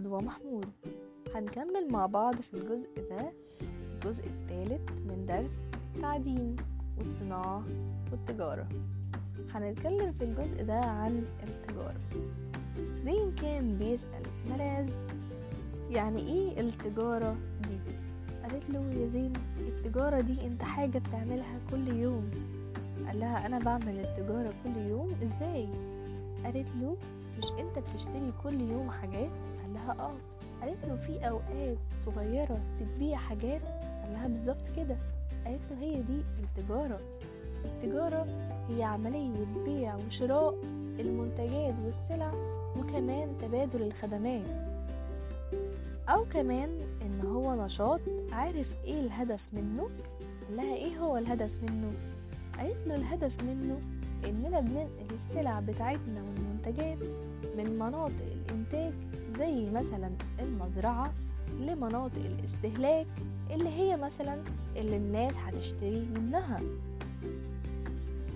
رضوى محمود هنكمل مع بعض في الجزء ده الجزء الثالث من درس تعدين والصناعة والتجارة. هنتكلم في الجزء ده عن التجارة. زين كان بيسأل ملاذ يعني إيه التجارة دي؟ قالت له يا زين التجارة دي أنت حاجة بتعملها كل يوم. قال لها أنا بعمل التجارة كل يوم إزاي؟ قالت له مش أنت بتشتري كل يوم حاجات؟ آه. قالت له في أوقات صغيرة بتبيع حاجات قال لها بالظبط كده. قالت له هي دي التجارة. التجارة هي عملية بيع وشراء المنتجات والسلع وكمان تبادل الخدمات. أو كمان إن هو نشاط عارف إيه الهدف منه قال لها إيه هو الهدف منه؟ قالت له الهدف منه اننا بننقل السلع بتاعتنا والمنتجات من مناطق الإنتاج زي مثلا المزرعة لمناطق الاستهلاك اللي هي مثلا اللي الناس هتشتري منها.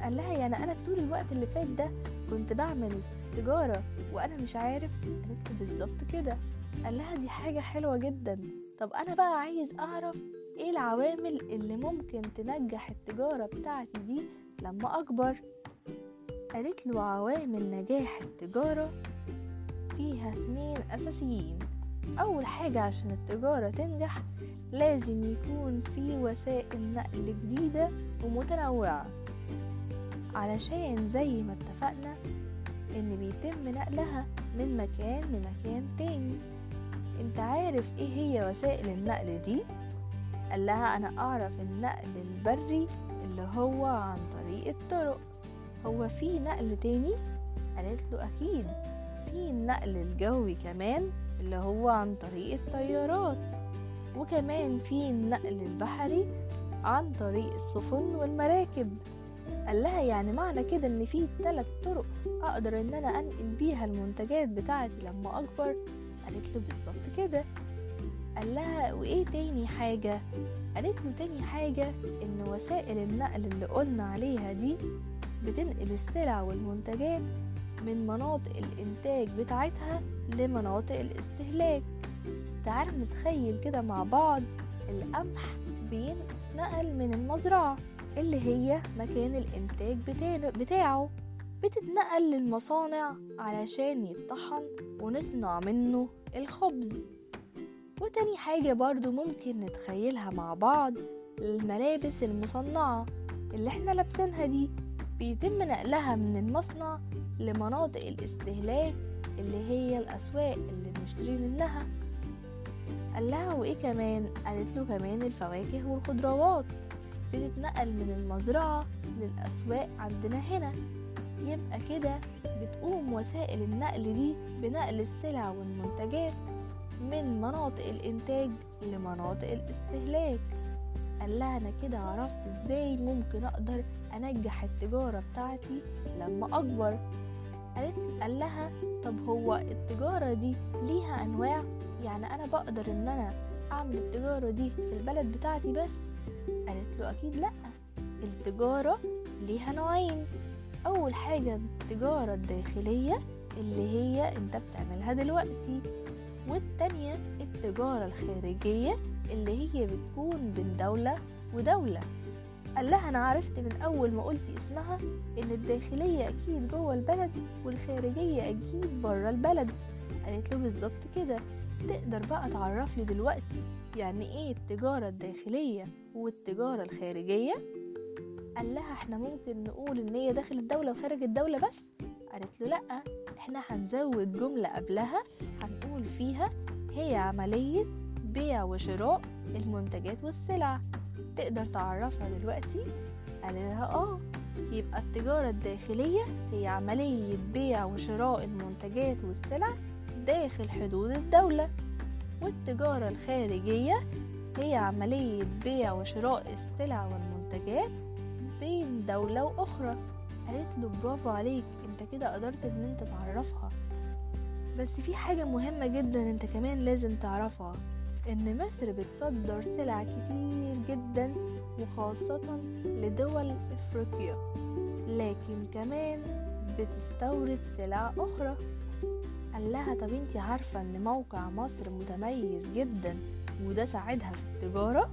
قال لها يعني أنا طول الوقت اللي فات ده كنت بعمل تجارة وأنا مش عارف قالت له بالظبط كده. قال لها دي حاجة حلوة جدا. طب أنا بقى عايز أعرف إيه العوامل اللي ممكن تنجح التجارة بتاعتي دي لما أكبر؟ قالت له عوامل نجاح التجارة فيها اتنين أساسيين. أول حاجة عشان التجارة تنجح لازم يكون في وسائل نقل جديدة ومتنوعة. علشان زي ما اتفقنا إن بيتم نقلها من مكان لمكان تاني. أنت عارف إيه هي وسائل النقل دي؟ قال لها أنا أعرف النقل البري اللي هو عن طريق الطرق. هو في نقل تاني؟ قالت له أكيد. في النقل الجوي كمان اللي هو عن طريق الطيارات وكمان في النقل البحري عن طريق السفن والمراكب. قال لها يعني معنى كده إن في ثلاث طرق أقدر إن أنا أنقل بيها المنتجات بتاعتي لما أكبر؟ قالت له بالظبط كده. قال لها وإيه تاني حاجة؟ قالت له تاني حاجة إن وسائل النقل اللي قلنا عليها دي بتنقل السلع والمنتجات من مناطق الإنتاج بتاعتها لمناطق الاستهلاك. تعال نتخيل كده مع بعض القمح بينقل من المزرعة اللي هي مكان الإنتاج بتاعه بتتنقل للمصانع علشان يتطحن ونصنع منه الخبز. وتاني حاجة برضو ممكن نتخيلها مع بعض الملابس المصنعة اللي إحنا لابسينها دي. بيتم نقلها من المصنع لمناطق الاستهلاك اللي هي الأسواق اللي بنشتري منها. قال لها وإيه كمان؟ قالت له كمان الفواكه والخضروات. بتتنقل من المزرعة للأسواق عندنا هنا. يبقى كده بتقوم وسائل النقل دي بنقل السلع والمنتجات من مناطق الإنتاج لمناطق الاستهلاك. قال لها أنا كده عرفت إزاي ممكن أقدر أنجح التجارة بتاعتي لما أكبر. قالت قال لها طب هو التجارة دي ليها أنواع؟ يعني أنا بقدر إن أنا أعمل التجارة دي في البلد بتاعتي بس؟ قالت له أكيد لأ التجارة ليها نوعين. أول حاجة التجارة الداخلية اللي هي أنت بتعملها دلوقتي. والتانية التجارة الخارجية اللي هي بتكون بين دولة ودولة. قال لها أنا عرفت من أول ما قلتي اسمها إن الداخلية أكيد جوه البلد والخارجية أكيد بره البلد. قالت له بالظبط كده. تقدر بقى تعرف لي دلوقتي يعني إيه التجارة الداخلية والتجارة الخارجية؟ قال لها إحنا ممكن نقول إن هي داخل الدولة وخارج الدولة بس. قالت له لأ إحنا هنزود جملة قبلها هنقول فيها هي عملية بيع وشراء المنتجات والسلع. تقدر تعرفها دلوقتي؟ قال لها آه. يبقى التجارة الداخلية هي عملية بيع وشراء المنتجات والسلع داخل حدود الدولة والتجارة الخارجية هي عملية بيع وشراء السلع والمنتجات بين دولة وأخرى. قالت له برافو عليك انت كده قدرت ان انت تعرفها. بس في حاجة مهمة جدا انت كمان لازم تعرفها ان مصر بتصدر سلع كتير جدا وخاصة لدول افريقيا. لكن كمان بتستورد سلع أخرى. قال لها طب انتي عارفة ان موقع مصر متميز جدا وده ساعدها في التجارة؟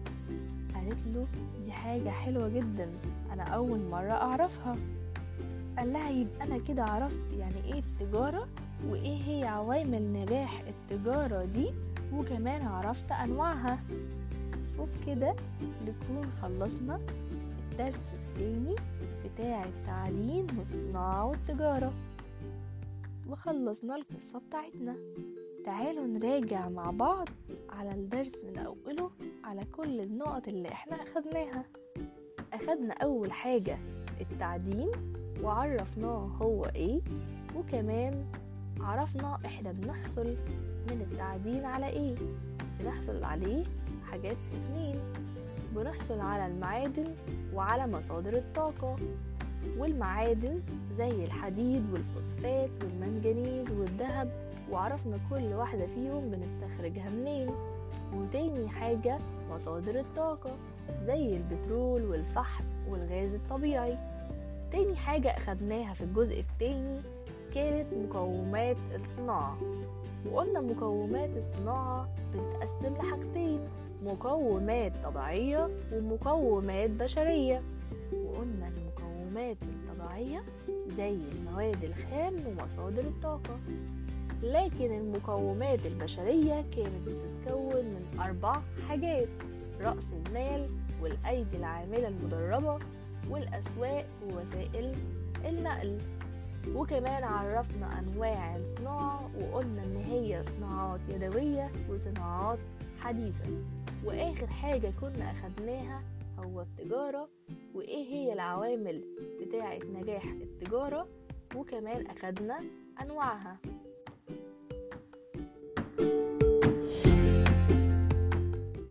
قالت له دي حاجة حلوة جدا أنا أول مرة أعرفها. قال لها يبقى أنا كده عرفت يعني إيه التجارة وإيه هي عوامل نجاح التجارة دي وكمان عرفت أنواعها. وبكده نكون خلصنا الدرس التاني بتاع التعليم والصناعة والتجارة. وخلصنا القصة بتاعتنا. تعالوا نراجع مع بعض على الدرس من أوله على كل النقط اللي إحنا أخدناها. أخدنا أول حاجة التعدين وعرفناه هو إيه وكمان عرفنا إحنا بنحصل من التعدين على إيه. بنحصل عليه حاجات اتنين. بنحصل على المعادن وعلى مصادر الطاقة. والمعادن زي الحديد والفوسفات والمنجنيز والذهب وعرفنا كل واحدة فيهم بنستخرجها منين. وتاني حاجة مصادر الطاقة زي البترول والفحم والغاز الطبيعي. تاني حاجة أخدناها في الجزء التاني كانت مقومات الصناعة. وقلنا مقومات الصناعة بتتقسم لحاجتين مقومات طبيعية ومقومات بشرية. وقلنا المقومات الطبيعية زي المواد الخام ومصادر الطاقة. لكن المقومات البشرية كانت بتتكون من أربع حاجات رأس المال والأيدي العاملة المدربة والأسواق ووسائل النقل. وكمان عرفنا أنواع الصناعة وقلنا إن هي صناعات يدوية وصناعات حديثة. وآخر حاجة كنا أخدناها هو التجارة وإيه هي العوامل بتاعة نجاح التجارة؟ وكمان أخدنا أنواعها.